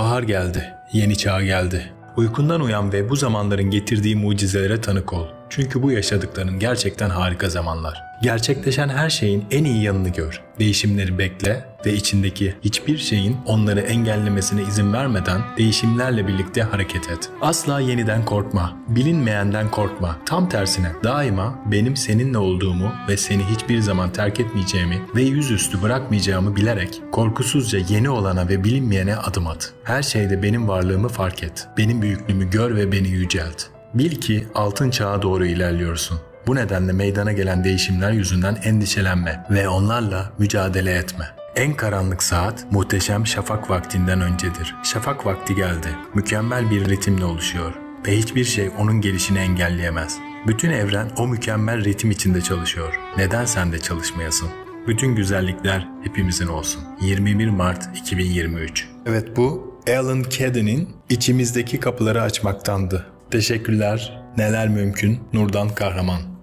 Bahar geldi, yeni çağ geldi. Uykundan uyan ve bu zamanların getirdiği mucizelere tanık ol. Çünkü bu yaşadıkların gerçekten harika zamanlar. Gerçekleşen her şeyin en iyi yanını gör. Değişimleri bekle ve içindeki hiçbir şeyin onları engellemesine izin vermeden değişimlerle birlikte hareket et. Asla yeniden korkma. Bilinmeyenden korkma. Tam tersine daima benim seninle olduğumu ve seni hiçbir zaman terk etmeyeceğimi ve yüzüstü bırakmayacağımı bilerek korkusuzca yeni olana ve bilinmeyene adım at. Her şeyde benim varlığımı fark et. Benim büyüklüğümü gör ve beni yücelt. Bil ki altın çağa doğru ilerliyorsun. Bu nedenle meydana gelen değişimler yüzünden endişelenme ve onlarla mücadele etme. En karanlık saat muhteşem şafak vaktinden öncedir. Şafak vakti geldi. Mükemmel bir ritimle oluşuyor ve hiçbir şey onun gelişini engelleyemez. Bütün evren o mükemmel ritim içinde çalışıyor. Neden sen de çalışmayasın? Bütün güzellikler hepimizin olsun. 21 Mart 2023 Evet bu Alan Cadden'in içimizdeki kapıları açmaktandı. Teşekkürler. Neler mümkün? Nurdan Kahraman